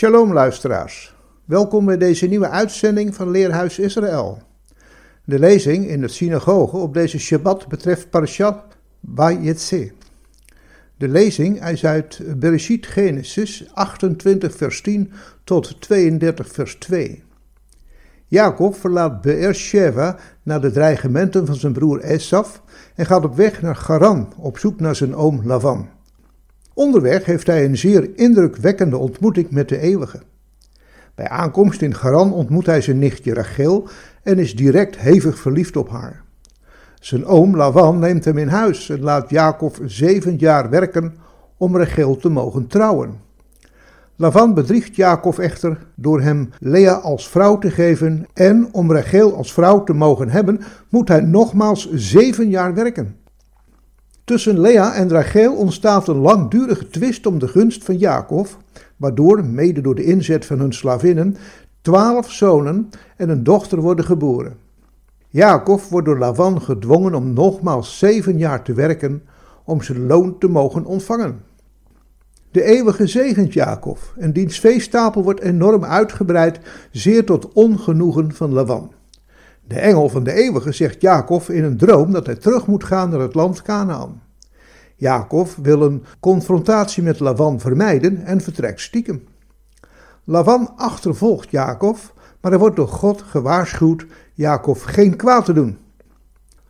Shalom luisteraars, welkom bij deze nieuwe uitzending van Leerhuis Israël. De lezing in de synagoge op deze Shabbat betreft Parashat Vayetse. De lezing is uit Bereshit Genesis 28 vers 10 tot 32 vers 2. Jacob verlaat Beersheva na de dreigementen van zijn broer Esaf en gaat op weg naar Garan op zoek naar zijn oom Lavan. Onderweg heeft hij een zeer indrukwekkende ontmoeting met de Eeuwige. Bij aankomst in Garan ontmoet hij zijn nichtje Rachel en is direct hevig verliefd op haar. Zijn oom Lavan neemt hem in huis en laat Jacob zeven jaar werken om Rachel te mogen trouwen. Lavan bedriegt Jacob echter door hem Lea als vrouw te geven en om Rachel als vrouw te mogen hebben, moet hij nogmaals zeven jaar werken. Tussen Lea en Rachel ontstaat een langdurige twist om de gunst van Jacob, waardoor, mede door de inzet van hun slavinnen, twaalf zonen en een dochter worden geboren. Jacob wordt door Lavan gedwongen om nogmaals zeven jaar te werken om zijn loon te mogen ontvangen. De eeuwige zegent Jacob en diens veestapel wordt enorm uitgebreid, zeer tot ongenoegen van Lavan. De engel van de eeuwige zegt Jacob in een droom dat hij terug moet gaan naar het land Canaan. Jacob wil een confrontatie met Lavan vermijden en vertrekt stiekem. Lavan achtervolgt Jacob, maar hij wordt door God gewaarschuwd Jacob geen kwaad te doen.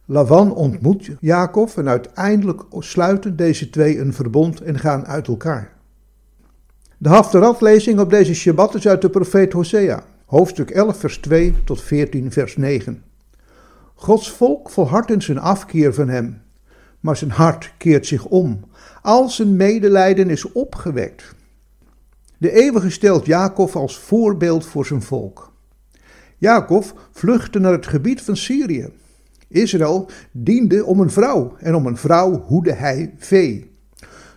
Lavan ontmoet Jacob en uiteindelijk sluiten deze twee een verbond en gaan uit elkaar. De Haftarat-lezing op deze Shabbat is uit de profeet Hosea hoofdstuk 11, vers 2 tot 14, vers 9. Gods volk volhardt in zijn afkeer van hem, maar zijn hart keert zich om. Al zijn medelijden is opgewekt. De eeuwige stelt Jacob als voorbeeld voor zijn volk. Jacob vluchtte naar het gebied van Syrië. Israël diende om een vrouw en om een vrouw hoede hij vee.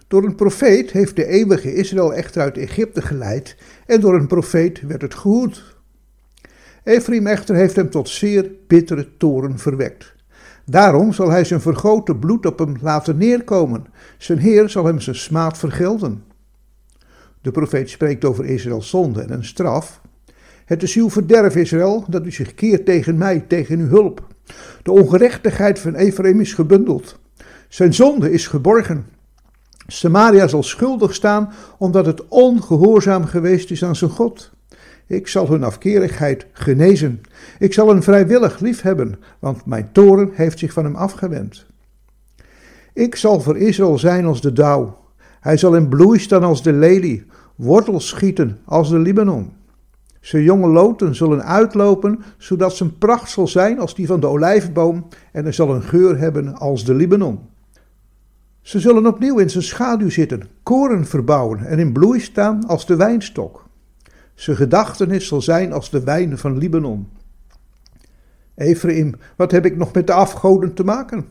Door een profeet heeft de eeuwige Israël echter uit Egypte geleid en door een profeet werd het gehoed. Ephraim echter heeft hem tot zeer bittere toren verwekt. Daarom zal hij zijn vergoten bloed op hem laten neerkomen. Zijn Heer zal hem zijn smaad vergelden. De profeet spreekt over Israëls zonde en een straf. Het is uw verderf, Israël, dat u zich keert tegen mij, tegen uw hulp. De ongerechtigheid van Ephraim is gebundeld. Zijn zonde is geborgen. Samaria zal schuldig staan omdat het ongehoorzaam geweest is aan zijn God. Ik zal hun afkerigheid genezen. Ik zal hen vrijwillig liefhebben, want mijn toren heeft zich van hem afgewend. Ik zal voor Israël zijn als de dauw. Hij zal in bloei staan als de lelie, wortels schieten als de Libanon. Zijn jonge loten zullen uitlopen, zodat zijn pracht zal zijn als die van de olijfboom en hij zal een geur hebben als de Libanon. Ze zullen opnieuw in zijn schaduw zitten, koren verbouwen en in bloei staan als de wijnstok. Zijn gedachtenis zal zijn als de wijn van Libanon. Ephraim, wat heb ik nog met de afgoden te maken?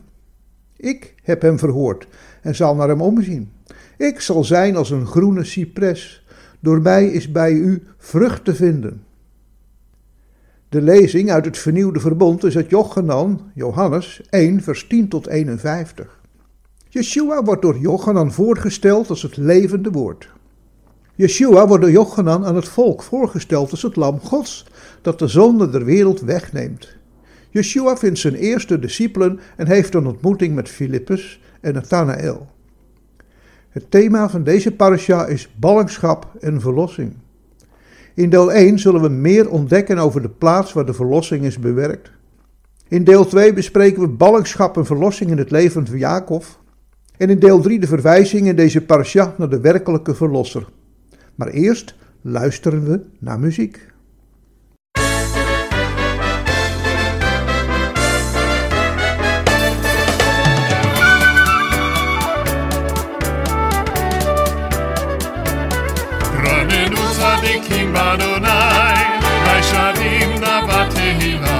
Ik heb hem verhoord en zal naar hem omzien. Ik zal zijn als een groene cipres. Door mij is bij u vrucht te vinden. De lezing uit het vernieuwde verbond is uit Jochanan, Johannes 1, vers 10 tot 51. Yeshua wordt door Jochanan voorgesteld als het levende woord. Yeshua wordt door Jochanan aan het volk voorgesteld als het lam Gods, dat de zonde der wereld wegneemt. Yeshua vindt zijn eerste discipelen en heeft een ontmoeting met Filippus en Nathanael. Het thema van deze parasha is ballingschap en verlossing. In deel 1 zullen we meer ontdekken over de plaats waar de verlossing is bewerkt. In deel 2 bespreken we ballingschap en verlossing in het leven van Jacob. En in deel 3 de verwijzing in deze parasha naar de werkelijke verlosser. Maar eerst luisteren we naar muziek. King Badonai, Vaishavim Navatehila.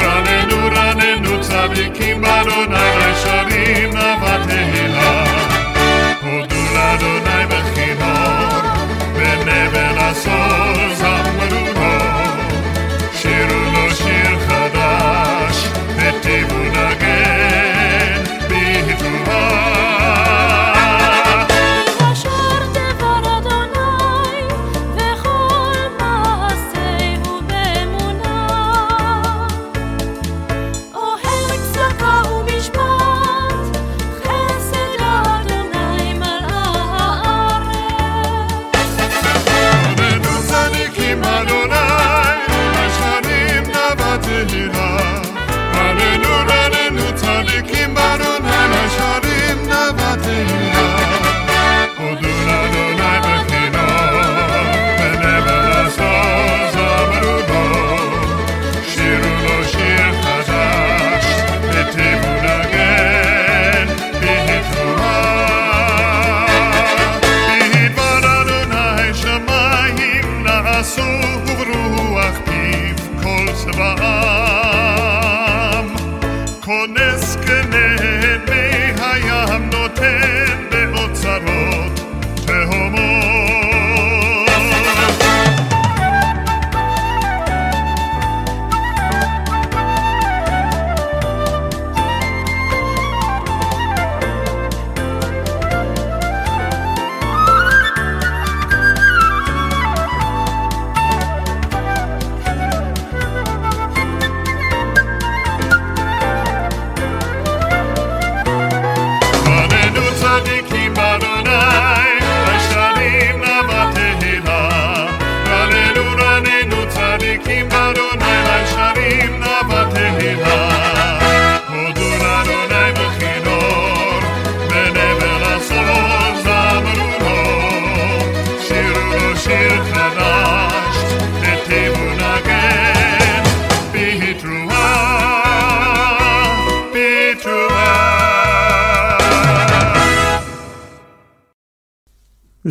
Ranenu, Ranenu, Tzadikim Badonai, Vaishavim Navatehila. Hodul Adonai Bechim. coração, amor.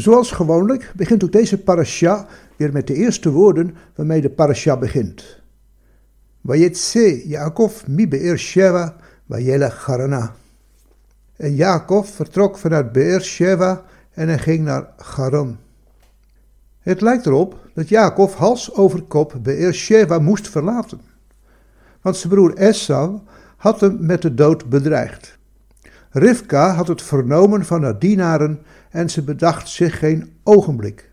Zoals gewoonlijk begint ook deze parasha weer met de eerste woorden waarmee de parasha begint. Vayetse Yaakov mi Be'er Sheva. En Jacob vertrok vanuit Be'er Sheva en hij ging naar Haran. Het lijkt erop dat Jacob hals over kop Be'er Sheva moest verlaten. Want zijn broer Esau had hem met de dood bedreigd. Rivka had het vernomen van haar dienaren en ze bedacht zich geen ogenblik.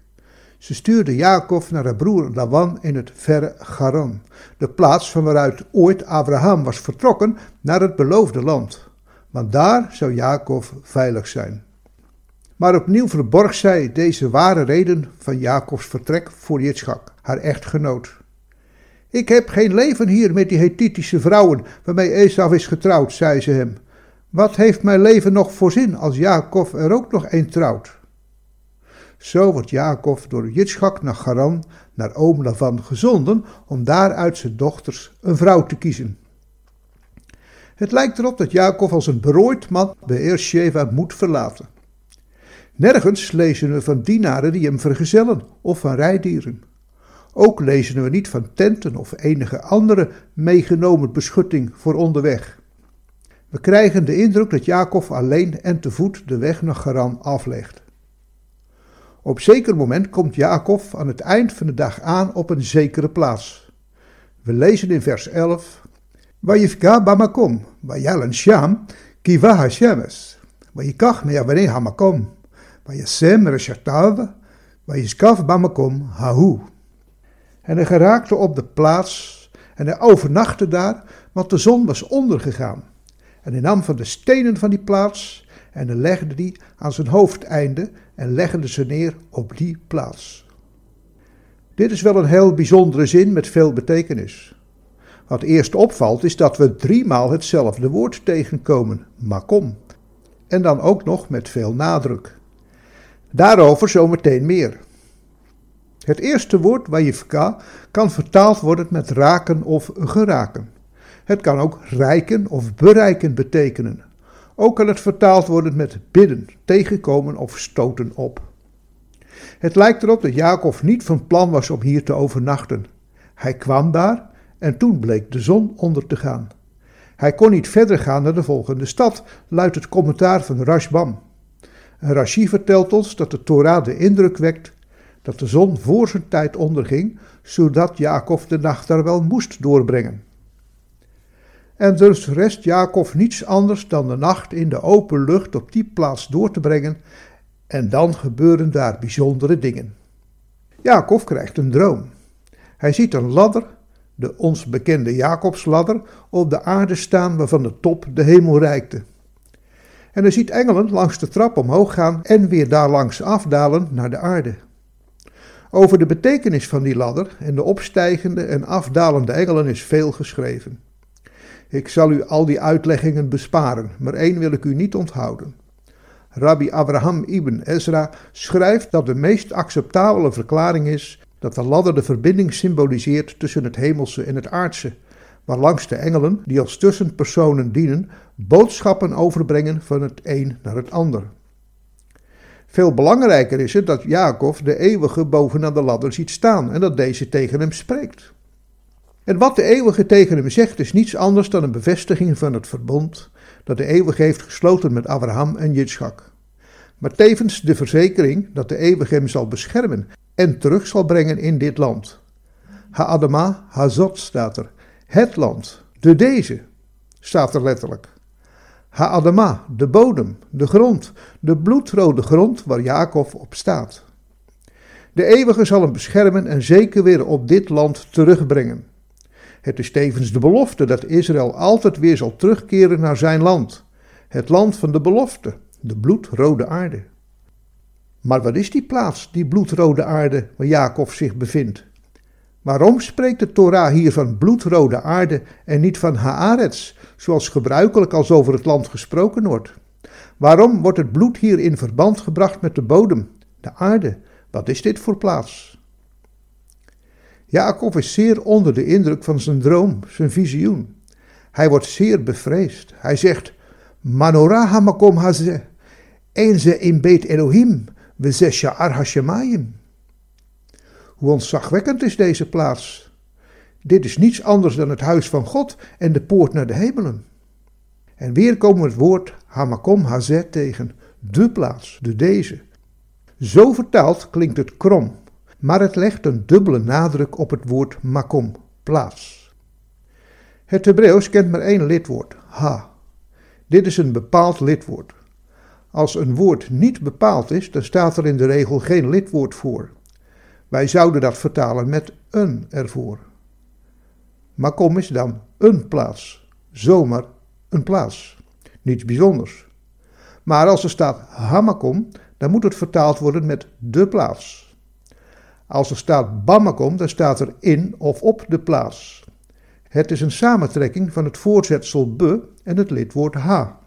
Ze stuurde Jacob naar haar broer Laban in het verre Garan, de plaats van waaruit ooit Abraham was vertrokken naar het beloofde land. Want daar zou Jacob veilig zijn. Maar opnieuw verborg zij deze ware reden van Jacobs vertrek voor Jitschak, haar echtgenoot. Ik heb geen leven hier met die Hethitische vrouwen waarmee Esau is getrouwd, zei ze hem. Wat heeft mijn leven nog voor zin als Jacob er ook nog een trouwt? Zo wordt Jacob door Jitschak naar Garan, naar oom Lavan gezonden om daaruit zijn dochters een vrouw te kiezen. Het lijkt erop dat Jacob als een berooid man Beersheva moet verlaten. Nergens lezen we van dienaren die hem vergezellen of van rijdieren. Ook lezen we niet van tenten of enige andere meegenomen beschutting voor onderweg. We krijgen de indruk dat Jacob alleen en te voet de weg naar Garan aflegt. Op zeker moment komt Jacob aan het eind van de dag aan op een zekere plaats. We lezen in vers 11: Vayifka bamakom, vayalan sham, kiva hashemes, vayikach me'avnei hamakom, vayasem reshatav, vayiskaf bamakom hahu. En hij geraakte op de plaats en hij overnachtte daar, want de zon was ondergegaan. En hij nam van de stenen van die plaats en legde die aan zijn hoofdeinde en legde ze neer op die plaats. Dit is wel een heel bijzondere zin met veel betekenis. Wat eerst opvalt is dat we driemaal hetzelfde woord tegenkomen, makom. En dan ook nog met veel nadruk. Daarover zometeen meer. Het eerste woord, wajifka, kan vertaald worden met raken of geraken. Het kan ook rijken of bereiken betekenen. Ook kan het vertaald worden met bidden, tegenkomen of stoten op. Het lijkt erop dat Jacob niet van plan was om hier te overnachten. Hij kwam daar en toen bleek de zon onder te gaan. Hij kon niet verder gaan naar de volgende stad, luidt het commentaar van Rashbam. Rashi vertelt ons dat de Torah de indruk wekt dat de zon voor zijn tijd onderging, zodat Jacob de nacht daar wel moest doorbrengen. En dus rest Jacob niets anders dan de nacht in de open lucht op die plaats door te brengen, en dan gebeuren daar bijzondere dingen. Jacob krijgt een droom. Hij ziet een ladder, de ons bekende Jacobsladder, op de aarde staan waarvan de top de hemel reikte. En hij ziet engelen langs de trap omhoog gaan en weer daar langs afdalen naar de aarde. Over de betekenis van die ladder en de opstijgende en afdalende engelen is veel geschreven. Ik zal u al die uitleggingen besparen, maar één wil ik u niet onthouden. Rabbi Abraham ibn Ezra schrijft dat de meest acceptabele verklaring is dat de ladder de verbinding symboliseert tussen het hemelse en het aardse, waarlangs de engelen, die als tussenpersonen dienen, boodschappen overbrengen van het een naar het ander. Veel belangrijker is het dat Jacob de eeuwige bovenaan de ladder ziet staan en dat deze tegen hem spreekt. En wat de eeuwige tegen hem zegt is niets anders dan een bevestiging van het verbond dat de eeuwige heeft gesloten met Abraham en Jitschak. Maar tevens de verzekering dat de eeuwige hem zal beschermen en terug zal brengen in dit land. Ha-Adama, Hazot staat er. Het land, de deze, staat er letterlijk. Ha-Adama, de bodem, de grond, de bloedrode grond waar Jacob op staat. De eeuwige zal hem beschermen en zeker weer op dit land terugbrengen. Het is tevens de belofte dat Israël altijd weer zal terugkeren naar zijn land. Het land van de belofte, de bloedrode aarde. Maar wat is die plaats, die bloedrode aarde, waar Jacob zich bevindt? Waarom spreekt de Torah hier van bloedrode aarde en niet van Haaretz, zoals gebruikelijk als over het land gesproken wordt? Waarom wordt het bloed hier in verband gebracht met de bodem, de aarde? Wat is dit voor plaats? Jacob is zeer onder de indruk van zijn droom, zijn visioen. Hij wordt zeer bevreesd. Hij zegt: Manorah hamakom hazeh, ze in Beit Elohim, we sha'ar hashemayim. Hoe ontzagwekkend is deze plaats. Dit is niets anders dan het huis van God en de poort naar de hemelen. En weer komen we het woord Hamakom Hazet tegen, de plaats, de deze. Zo vertaald klinkt het krom, maar het legt een dubbele nadruk op het woord makom, plaats. Het Hebreeuws kent maar één lidwoord, ha. Dit is een bepaald lidwoord. Als een woord niet bepaald is, dan staat er in de regel geen lidwoord voor. Wij zouden dat vertalen met een ervoor. Makom is dan een plaats, zomaar een plaats, niets bijzonders. Maar als er staat hamakom, dan moet het vertaald worden met de plaats. Als er staat bamakom, dan staat er in of op de plaats. Het is een samentrekking van het voorzetsel be en het lidwoord ha.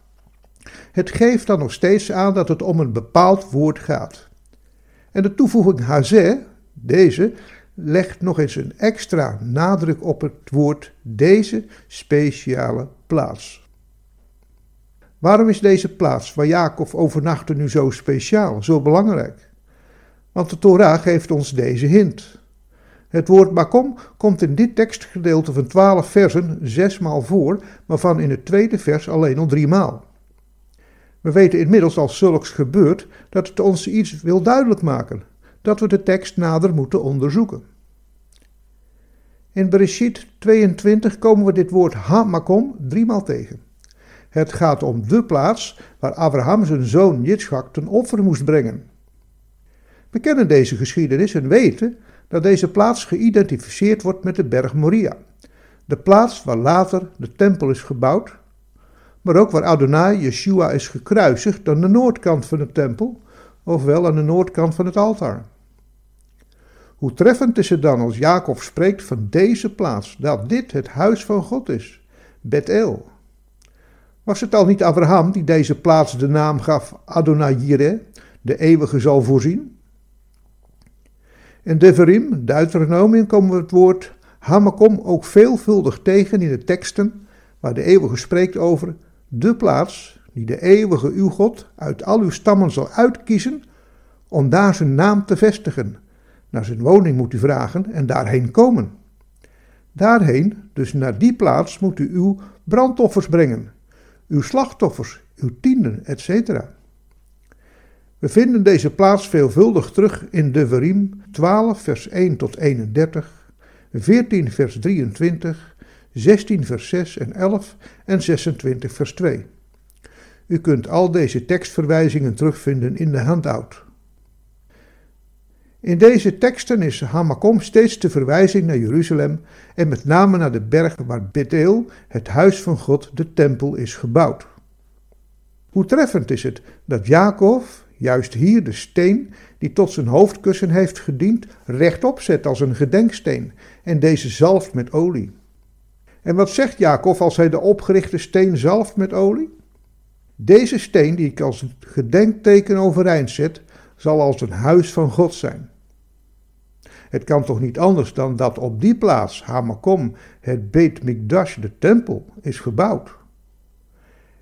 Het geeft dan nog steeds aan dat het om een bepaald woord gaat. En de toevoeging hazeh, deze, legt nog eens een extra nadruk op het woord deze speciale plaats. Waarom is deze plaats waar Jacob overnachtte nu zo speciaal, zo belangrijk? Want de Torah geeft ons deze hint. Het woord makom komt in dit tekstgedeelte van twaalf versen zesmaal voor, waarvan in het tweede vers alleen al driemaal. We weten inmiddels als zulks gebeurt dat het ons iets wil duidelijk maken, dat we de tekst nader moeten onderzoeken. In Bereshit 22 komen we dit woord Hamakom driemaal tegen. Het gaat om de plaats waar Abraham zijn zoon Yitzchak ten offer moest brengen. We kennen deze geschiedenis en weten dat deze plaats geïdentificeerd wordt met de berg Moria, de plaats waar later de tempel is gebouwd maar ook waar Adonai Yeshua is gekruisigd aan de noordkant van de tempel, ofwel aan de noordkant van het altaar. Hoe treffend is het dan als Jacob spreekt van deze plaats, dat dit het huis van God is, Bethel. Was het al niet Abraham die deze plaats de naam gaf Adonai Jireh, de eeuwige zal voorzien? In Devarim, Deuteronomium, komen we het woord Hamakom ook veelvuldig tegen in de teksten waar de eeuwige spreekt over de plaats die de eeuwige uw God uit al uw stammen zal uitkiezen om daar zijn naam te vestigen. Naar zijn woning moet u vragen en daarheen komen. Daarheen, dus naar die plaats, moet u uw brandoffers brengen, uw slachtoffers, uw tienden, etc. We vinden deze plaats veelvuldig terug in Devarim 12, vers 1 tot 31, 14, vers 23, 16, vers 6 en 11 en 26, vers 2. U kunt al deze tekstverwijzingen terugvinden in de handout. In deze teksten is Hamakom steeds de verwijzing naar Jeruzalem en met name naar de berg waar Bethel, het huis van God, de tempel is gebouwd. Hoe treffend is het dat Jacob juist hier de steen die tot zijn hoofdkussen heeft gediend rechtop zet als een gedenksteen en deze zalft met olie. En wat zegt Jacob als hij de opgerichte steen zalft met olie? Deze steen die ik als gedenkteken overeind zet, zal als een huis van God zijn. Het kan toch niet anders dan dat op die plaats, Hamakom, het Beit Mikdash, de tempel, is gebouwd.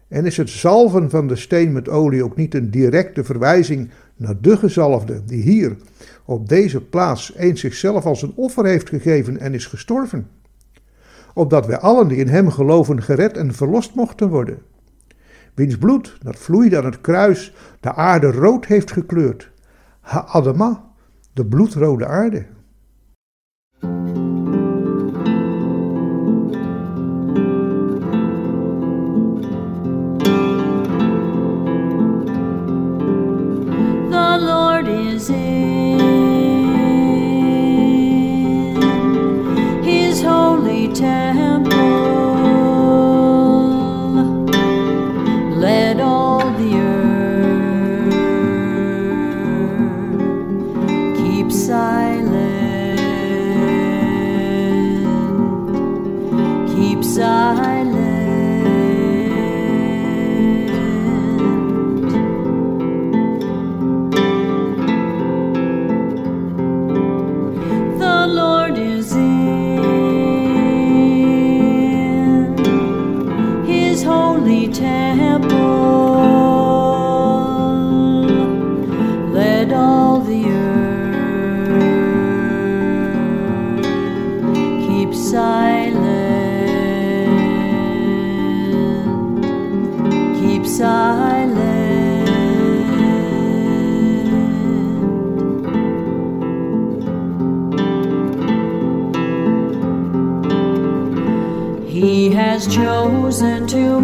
En is het zalven van de steen met olie ook niet een directe verwijzing naar de gezalfde die hier op deze plaats eens zichzelf als een offer heeft gegeven en is gestorven? Opdat wij allen die in hem geloven gered en verlost mochten worden. Wiens bloed, dat vloeide aan het kruis, de aarde rood heeft gekleurd. Ha-Adama, de bloedrode aarde. music. into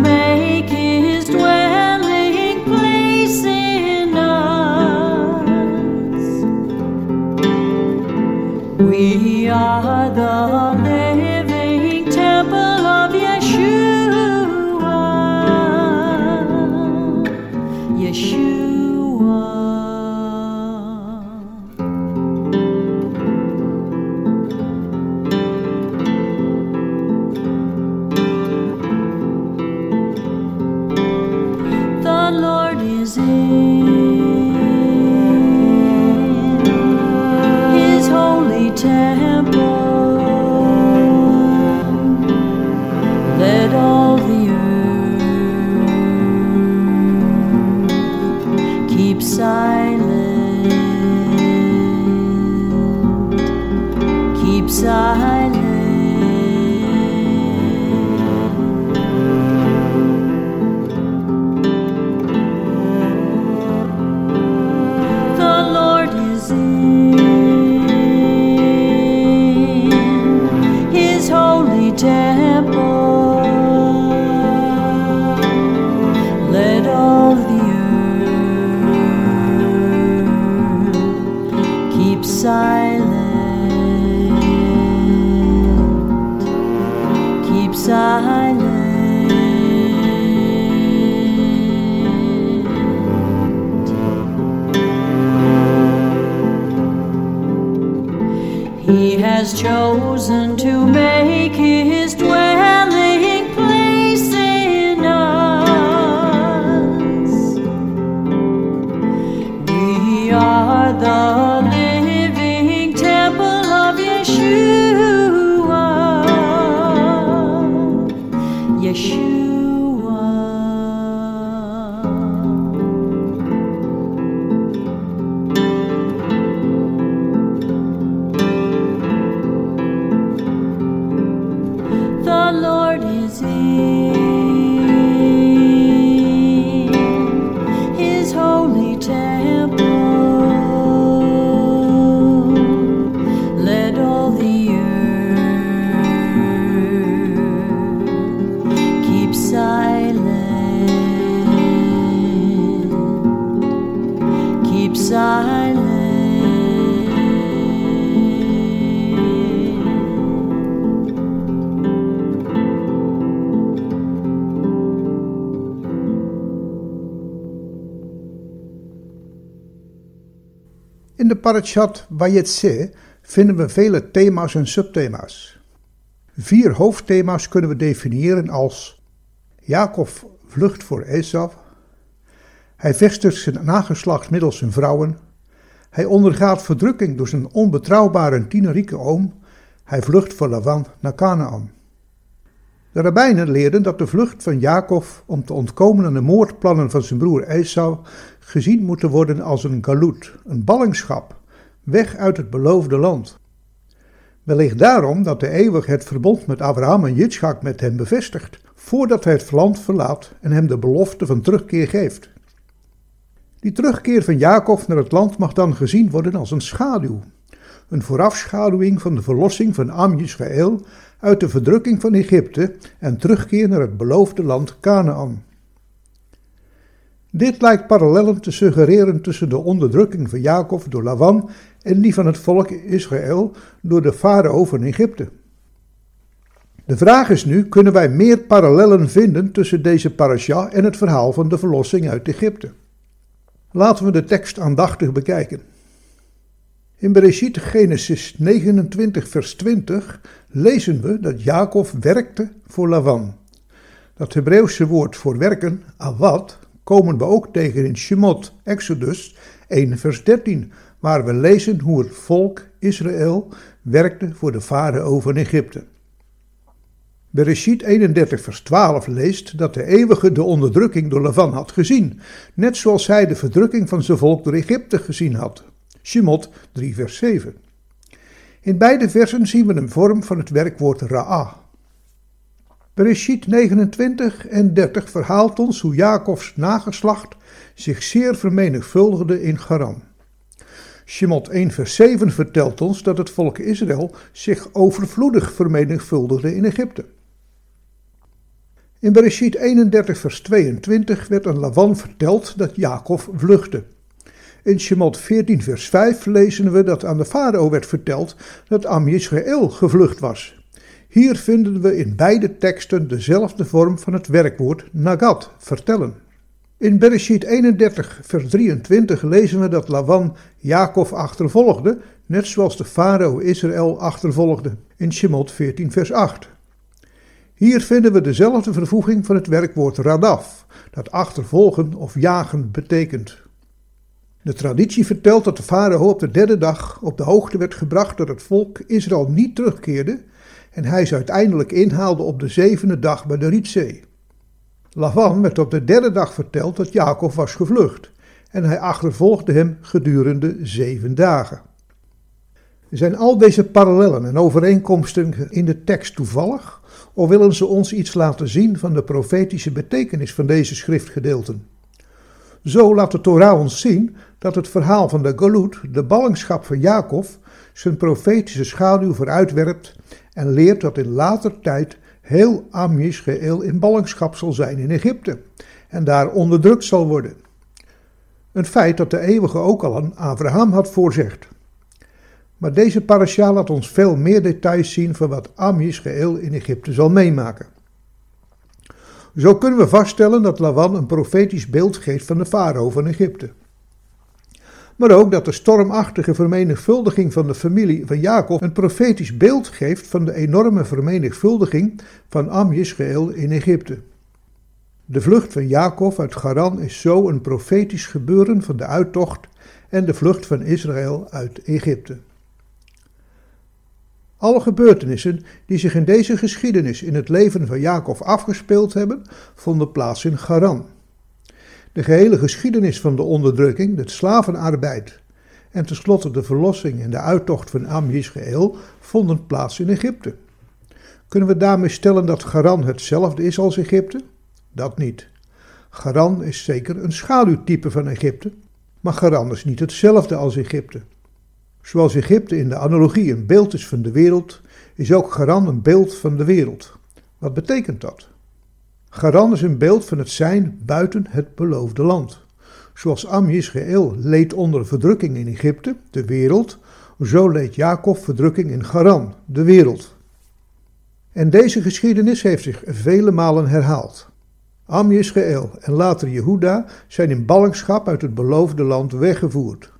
parashat Vayetse vinden we vele thema's en subthema's. Vier hoofdthema's kunnen we definiëren als Jacob vlucht voor Esau, hij vestigt zijn nageslacht middels zijn vrouwen, hij ondergaat verdrukking door zijn onbetrouwbare en tienerieke oom, hij vlucht voor Lavan naar Canaan. De rabbijnen leerden dat de vlucht van Jacob om te ontkomen aan de moordplannen van zijn broer Esau gezien moeten worden als een galut, een ballingschap, weg uit het beloofde land. Wellicht daarom dat de eeuwig het verbond met Abraham en Yitzchak met hem bevestigt, voordat hij het land verlaat en hem de belofte van terugkeer geeft. Die terugkeer van Jacob naar het land mag dan gezien worden als een schaduw, een voorafschaduwing van de verlossing van Am Israël uit de verdrukking van Egypte en terugkeer naar het beloofde land Canaan. Dit lijkt parallellen te suggereren tussen de onderdrukking van Jacob door Lavan en die van het volk Israël door de farao van Egypte. De vraag is nu: kunnen wij meer parallellen vinden tussen deze parasha en het verhaal van de verlossing uit Egypte? Laten we de tekst aandachtig bekijken. In Bereshit Genesis 29 vers 20 lezen we dat Jacob werkte voor Lavan. Dat Hebreeuwse woord voor werken, awad, komen we ook tegen in Shemot, Exodus 1 vers 13, waar we lezen hoe het volk Israël werkte voor de farao van Egypte. Bereshit 31 vers 12 leest dat de eeuwige de onderdrukking door Lavan had gezien, net zoals hij de verdrukking van zijn volk door Egypte gezien had. Shemot 3 vers 7. In beide versen zien we een vorm van het werkwoord ra'a. Bereshit 29 en 30 verhaalt ons hoe Jacobs nageslacht zich zeer vermenigvuldigde in Garan. Shemot 1 vers 7 vertelt ons dat het volk Israël zich overvloedig vermenigvuldigde in Egypte. In Bereshit 31 vers 22 werd aan Lavan verteld dat Jacob vluchtte. In Shemot 14 vers 5 lezen we dat aan de farao werd verteld dat Am Israël gevlucht was. Hier vinden we in beide teksten dezelfde vorm van het werkwoord nagat, vertellen. In Bereshit 31 vers 23 lezen we dat Lavan Jacob achtervolgde, net zoals de farao Israël achtervolgde. In Shemot 14 vers 8. Hier vinden we dezelfde vervoeging van het werkwoord radaf, dat achtervolgen of jagen betekent. De traditie vertelt dat de farao op de derde dag op de hoogte werd gebracht dat het volk Israël niet terugkeerde en hij ze uiteindelijk inhaalde op de zevende dag bij de Rietzee. Lavan werd op de derde dag verteld dat Jacob was gevlucht en hij achtervolgde hem gedurende zeven dagen. Zijn al deze parallellen en overeenkomsten in de tekst toevallig of willen ze ons iets laten zien van de profetische betekenis van deze schriftgedeelten? Zo laat de Torah ons zien dat het verhaal van de Galut, de ballingschap van Jacob, zijn profetische schaduw vooruitwerpt en leert dat in later tijd heel Am Yisrael in ballingschap zal zijn in Egypte en daar onderdrukt zal worden. Een feit dat de eeuwige ook al aan Abraham had voorzegd. Maar deze parasha laat ons veel meer details zien van wat Am Yisrael in Egypte zal meemaken. Zo kunnen we vaststellen dat Lavan een profetisch beeld geeft van de farao van Egypte. Maar ook dat de stormachtige vermenigvuldiging van de familie van Jacob een profetisch beeld geeft van de enorme vermenigvuldiging van Am Yisrael in Egypte. De vlucht van Jacob uit Garan is zo een profetisch gebeuren van de uittocht en de vlucht van Israël uit Egypte. Alle gebeurtenissen die zich in deze geschiedenis in het leven van Jacob afgespeeld hebben, vonden plaats in Garan. De gehele geschiedenis van de onderdrukking, de slavenarbeid en tenslotte de verlossing en de uittocht van Am Yisrael vonden plaats in Egypte. Kunnen we daarmee stellen dat Garan hetzelfde is als Egypte? Dat niet. Garan is zeker een schaduwtype van Egypte, maar Garan is niet hetzelfde als Egypte. Zoals Egypte in de analogie een beeld is van de wereld, is ook Garan een beeld van de wereld. Wat betekent dat? Garan is een beeld van het zijn buiten het beloofde land. Zoals Am Israël leed onder verdrukking in Egypte, de wereld, zo leed Jacob verdrukking in Garan, de wereld. En deze geschiedenis heeft zich vele malen herhaald. Am Israël en later Jehuda zijn in ballingschap uit het beloofde land weggevoerd.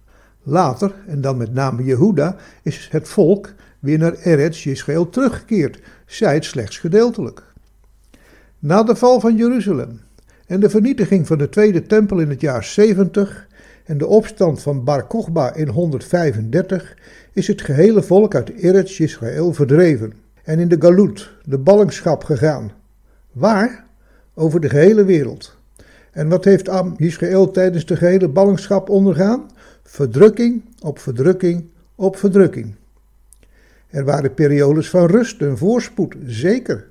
Later, en dan met name Jehuda, is het volk weer naar Eretz Israël teruggekeerd, zij het slechts gedeeltelijk. Na de val van Jeruzalem en de vernietiging van de tweede tempel in het jaar 70 en de opstand van Bar Kochba in 135 is het gehele volk uit Eretz Israël verdreven en in de Galut, de ballingschap, gegaan. Waar? Over de gehele wereld. En wat heeft Am Israël tijdens de gehele ballingschap ondergaan? Verdrukking op verdrukking op verdrukking. Er waren periodes van rust en voorspoed, zeker.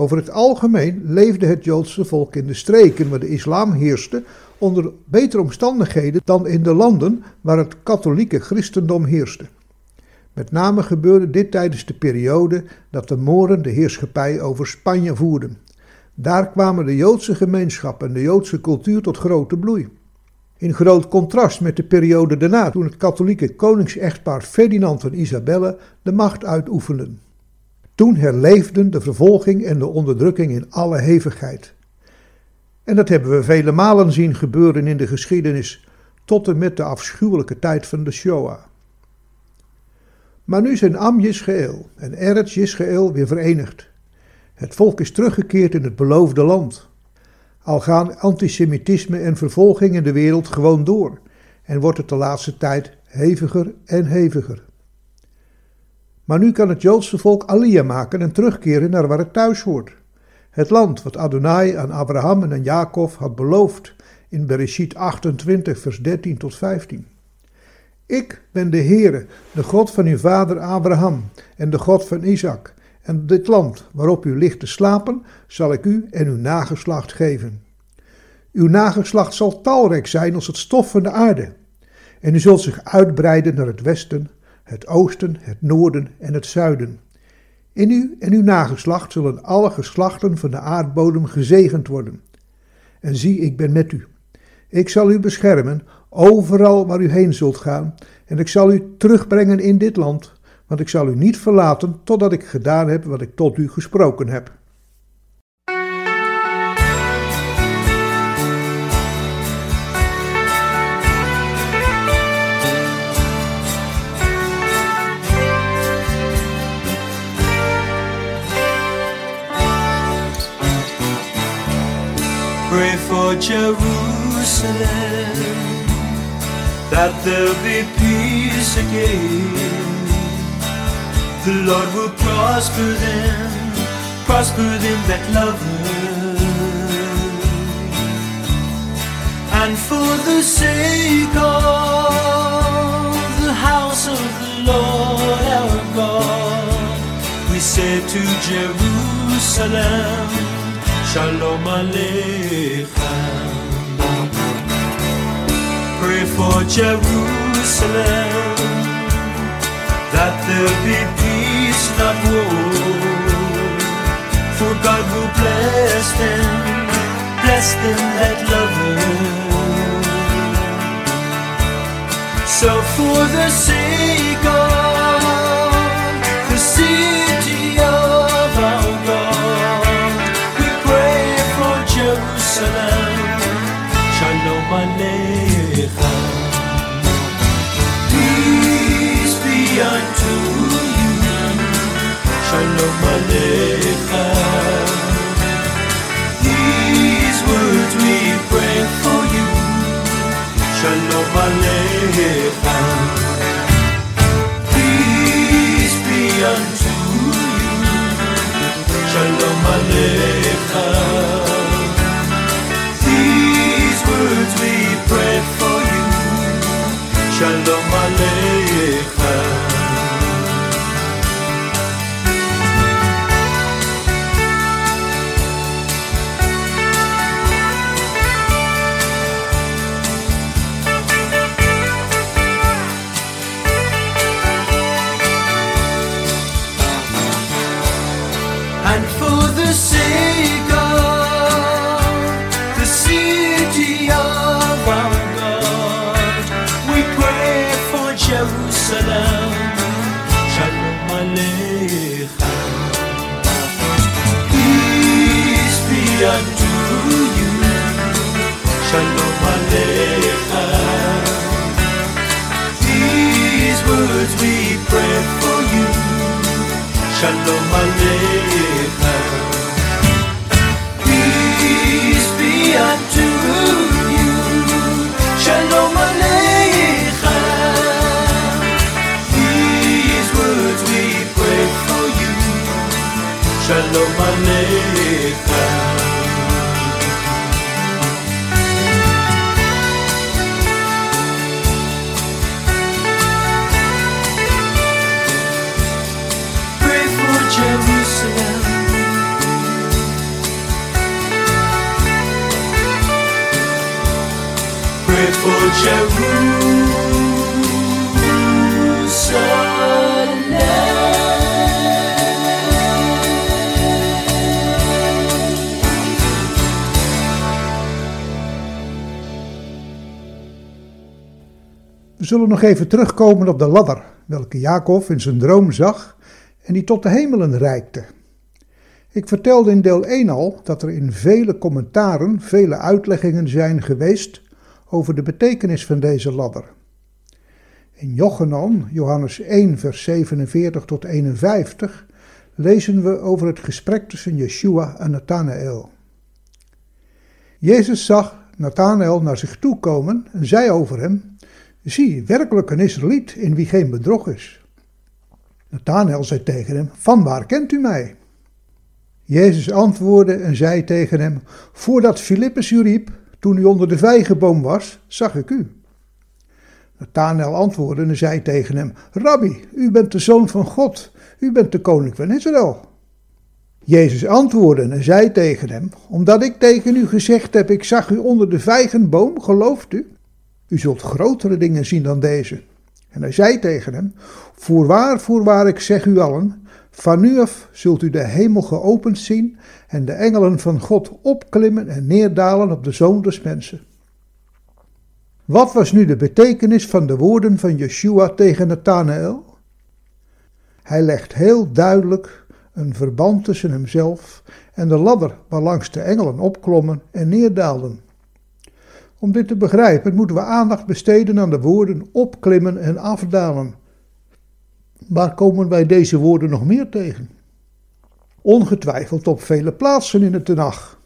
Over het algemeen leefde het Joodse volk in de streken waar de islam heerste onder betere omstandigheden dan in de landen waar het katholieke christendom heerste. Met name gebeurde dit tijdens de periode dat de Moren de heerschappij over Spanje voerden. Daar kwamen de Joodse gemeenschap en de Joodse cultuur tot grote bloei. In groot contrast met de periode daarna, toen het katholieke koningsechtpaar Ferdinand en Isabelle de macht uitoefenden. Toen herleefden de vervolging en de onderdrukking in alle hevigheid. En dat hebben we vele malen zien gebeuren in de geschiedenis, tot en met de afschuwelijke tijd van de Shoah. Maar nu zijn Am en Eretz Yisrael weer verenigd. Het volk is teruggekeerd in het beloofde land. Al gaan antisemitisme en vervolging in de wereld gewoon door en wordt het de laatste tijd heviger en heviger. Maar nu kan het Joodse volk Aliyah maken en terugkeren naar waar het thuis hoort. Het land wat Adonai aan Abraham en aan Jacob had beloofd in Bereshit 28 vers 13 tot 15. Ik ben de Heere, de God van uw vader Abraham en de God van Isaac. En dit land waarop u ligt te slapen, zal ik u en uw nageslacht geven. Uw nageslacht zal talrijk zijn als het stof van de aarde. En u zult zich uitbreiden naar het westen, het oosten, het noorden en het zuiden. In u en uw nageslacht zullen alle geslachten van de aardbodem gezegend worden. En zie, ik ben met u. Ik zal u beschermen overal waar u heen zult gaan, en ik zal u terugbrengen in dit land, want ik zal u niet verlaten totdat ik gedaan heb wat ik tot u gesproken heb. Pray for Jerusalem that there'll be peace again. The Lord will prosper them, prosper them that love her. And for the sake of the house of the Lord our God, we say to Jerusalem, Shalom Aleichem. Pray for Jerusalem that there be peace, not war. For God will bless them, bless them that love Him. So for the sake zullen nog even terugkomen op de ladder, welke Jacob in zijn droom zag en die tot de hemelen reikte. Ik vertelde in deel 1 al dat er in vele commentaren vele uitleggingen zijn geweest over de betekenis van deze ladder. In Jochenan, Johannes 1, vers 47 tot 51, lezen we over het gesprek tussen Yeshua en Nathanael. Jezus zag Nathanael naar zich toe komen en zei over hem: Zie, werkelijk een Israëliet in wie geen bedrog is. Nathanael zei tegen hem: Van waar kent u mij? Jezus antwoordde en zei tegen hem: Voordat Filippus u riep, toen u onder de vijgenboom was, zag ik u. Nathanael antwoordde en zei tegen hem: Rabbi, u bent de zoon van God, u bent de koning van Israël. Jezus antwoordde en zei tegen hem: Omdat ik tegen u gezegd heb, ik zag u onder de vijgenboom, gelooft u? U zult grotere dingen zien dan deze. En hij zei tegen hem: Voorwaar, voorwaar, ik zeg u allen, van nu af zult u de hemel geopend zien en de engelen van God opklimmen en neerdalen op de zoon des mensen. Wat was nu de betekenis van de woorden van Yeshua tegen Nathanael? Hij legt heel duidelijk een verband tussen hemzelf en de ladder waarlangs de engelen opklommen en neerdaalden. Om dit te begrijpen moeten we aandacht besteden aan de woorden opklimmen en afdalen. Waar komen wij deze woorden nog meer tegen? Ongetwijfeld op vele plaatsen in het Tenach.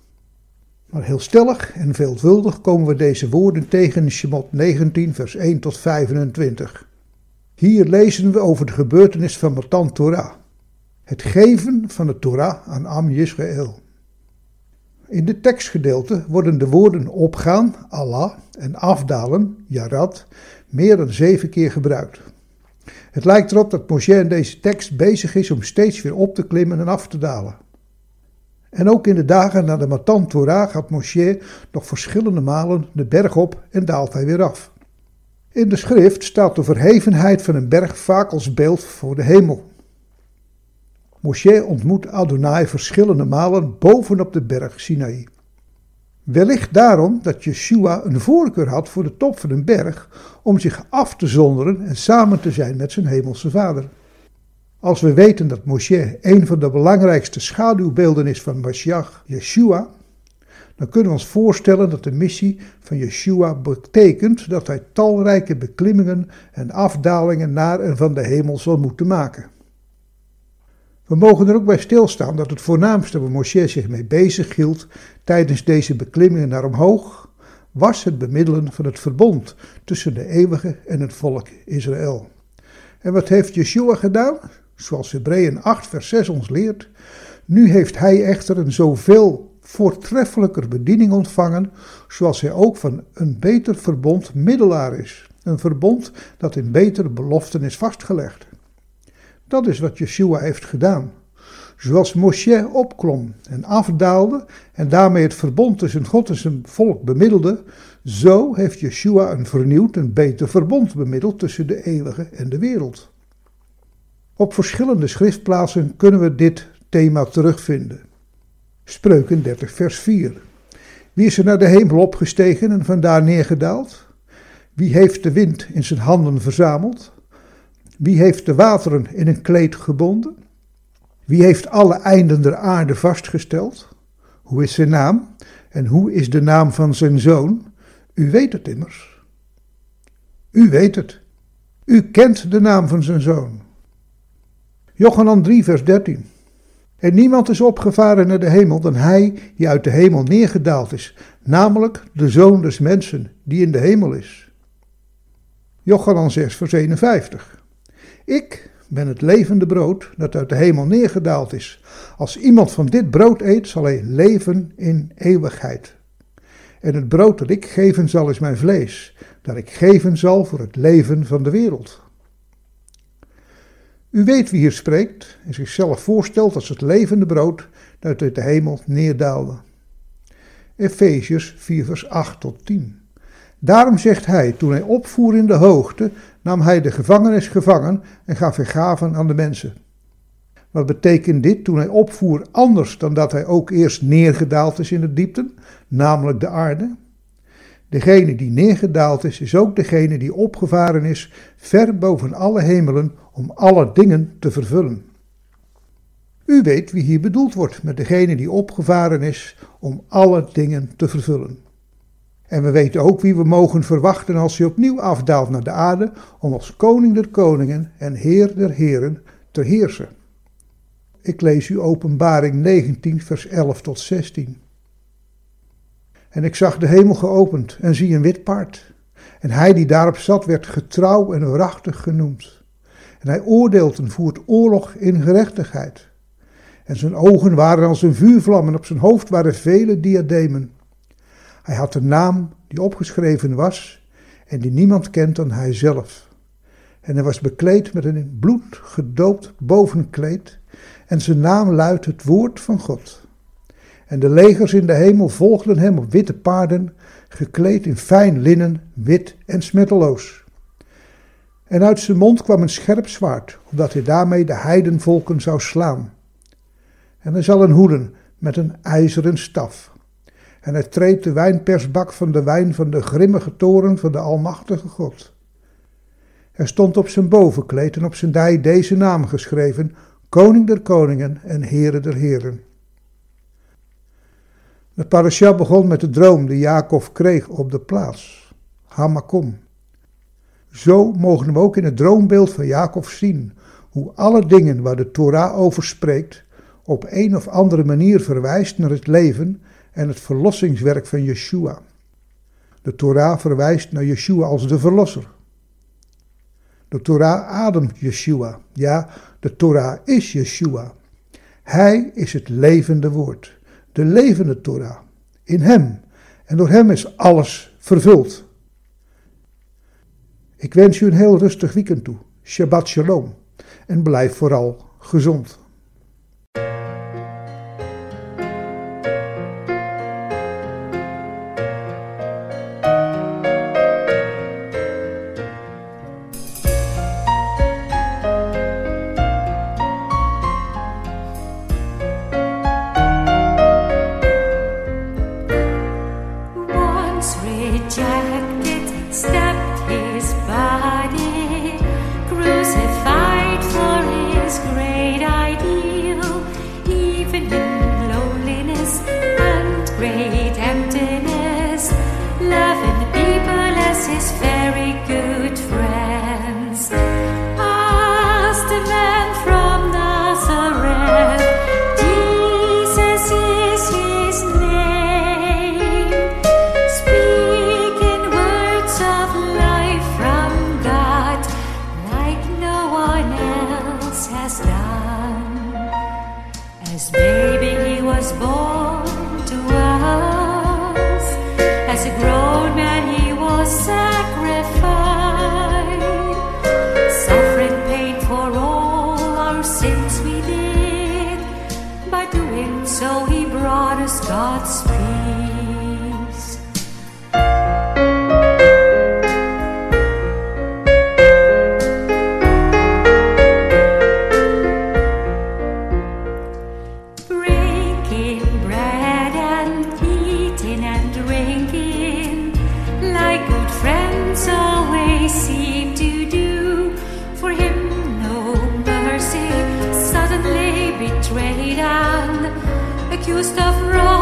Maar heel stellig en veelvuldig komen we deze woorden tegen in Shemot 19, vers 1 tot 25. Hier lezen we over de gebeurtenis van Matan Torah, het geven van de Torah aan Am Yisrael. In dit tekstgedeelte worden de woorden opgaan, Allah, en afdalen, Yarad, meer dan zeven keer gebruikt. Het lijkt erop dat Moshe in deze tekst bezig is om steeds weer op te klimmen en af te dalen. En ook in de dagen na de Matan Torah gaat Moshe nog verschillende malen de berg op en daalt hij weer af. In de schrift staat de verhevenheid van een berg vaak als beeld voor de hemel. Moshe ontmoet Adonai verschillende malen bovenop de berg Sinaï. Wellicht daarom dat Yeshua een voorkeur had voor de top van een berg om zich af te zonderen en samen te zijn met zijn hemelse vader. Als we weten dat Moshe een van de belangrijkste schaduwbeelden is van Mashiach, Yeshua, dan kunnen we ons voorstellen dat de missie van Yeshua betekent dat hij talrijke beklimmingen en afdalingen naar en van de hemel zal moeten maken. We mogen er ook bij stilstaan dat het voornaamste waar Moshe zich mee bezig hield tijdens deze beklimmingen naar omhoog, was het bemiddelen van het verbond tussen de eeuwige en het volk Israël. En wat heeft Yeshua gedaan? Zoals Hebreeën 8 vers 6 ons leert, nu heeft hij echter een zoveel voortreffelijker bediening ontvangen, zoals hij ook van een beter verbond middelaar is. Een verbond dat in betere beloften is vastgelegd. Dat is wat Yeshua heeft gedaan. Zoals Moshe opklom en afdaalde en daarmee het verbond tussen God en zijn volk bemiddelde, zo heeft Yeshua een vernieuwd en beter verbond bemiddeld tussen de eeuwige en de wereld. Op verschillende schriftplaatsen kunnen we dit thema terugvinden. Spreuken 30 vers 4. Wie is er naar de hemel opgestegen en vandaar neergedaald? Wie heeft de wind in zijn handen verzameld? Wie heeft de wateren in een kleed gebonden? Wie heeft alle einden der aarde vastgesteld? Hoe is zijn naam? En hoe is de naam van zijn zoon? U weet het immers. U weet het. U kent de naam van zijn zoon. Jochanan 3, vers 13. En niemand is opgevaren naar de hemel dan hij die uit de hemel neergedaald is, namelijk de Zoon des Mensen die in de hemel is. Jochanan 6, vers 51. Ik ben het levende brood dat uit de hemel neergedaald is. Als iemand van dit brood eet, zal hij leven in eeuwigheid. En het brood dat ik geven zal is mijn vlees, dat ik geven zal voor het leven van de wereld. U weet wie hier spreekt en zichzelf voorstelt als het levende brood dat uit de hemel neerdaalde. Efeziërs 4 vers 8 tot 10. Daarom zegt hij, toen hij opvoer in de hoogte, nam hij de gevangenis gevangen en gaf vergaven aan de mensen. Wat betekent dit toen hij opvoer anders dan dat hij ook eerst neergedaald is in de diepten, namelijk de aarde? Degene die neergedaald is, is ook degene die opgevaren is ver boven alle hemelen om alle dingen te vervullen. U weet wie hier bedoeld wordt met degene die opgevaren is om alle dingen te vervullen. En we weten ook wie we mogen verwachten als hij opnieuw afdaalt naar de aarde om als koning der koningen en heer der heren te heersen. Ik lees u Openbaring 19, vers 11 tot 16. En ik zag de hemel geopend en zie een wit paard. En hij die daarop zat werd getrouw en waarachtig genoemd. En hij oordeelt en voert oorlog in gerechtigheid. En zijn ogen waren als een vuurvlam en op zijn hoofd waren vele diademen. Hij had een naam die opgeschreven was en die niemand kent dan hij zelf. En hij was bekleed met een bloed gedoopt bovenkleed en zijn naam luidt het woord van God. En de legers in de hemel volgden hem op witte paarden, gekleed in fijn linnen, wit en smetteloos. En uit zijn mond kwam een scherp zwaard, omdat hij daarmee de heidenvolken zou slaan. En hij zal een hoeden met een ijzeren staf. En hij treedt de wijnpersbak van de wijn van de grimmige toren van de Almachtige God. Er stond op zijn bovenkleed en op zijn dij deze naam geschreven: Koning der Koningen en Heere der Heren. De parasha begon met de droom die Jacob kreeg op de plaats, Hamakom. Zo mogen we ook in het droombeeld van Jacob zien hoe alle dingen waar de Torah over spreekt op een of andere manier verwijst naar het leven en het verlossingswerk van Yeshua. De Torah verwijst naar Yeshua als de verlosser. De Torah ademt Yeshua. Ja, de Torah is Yeshua. Hij is het levende woord de levende Torah. In hem. En door hem is alles vervuld. Ik wens u een heel rustig weekend toe. Shabbat shalom. En blijf vooral gezond. always seem to do. For him, no mercy, suddenly betrayed and accused of wrong.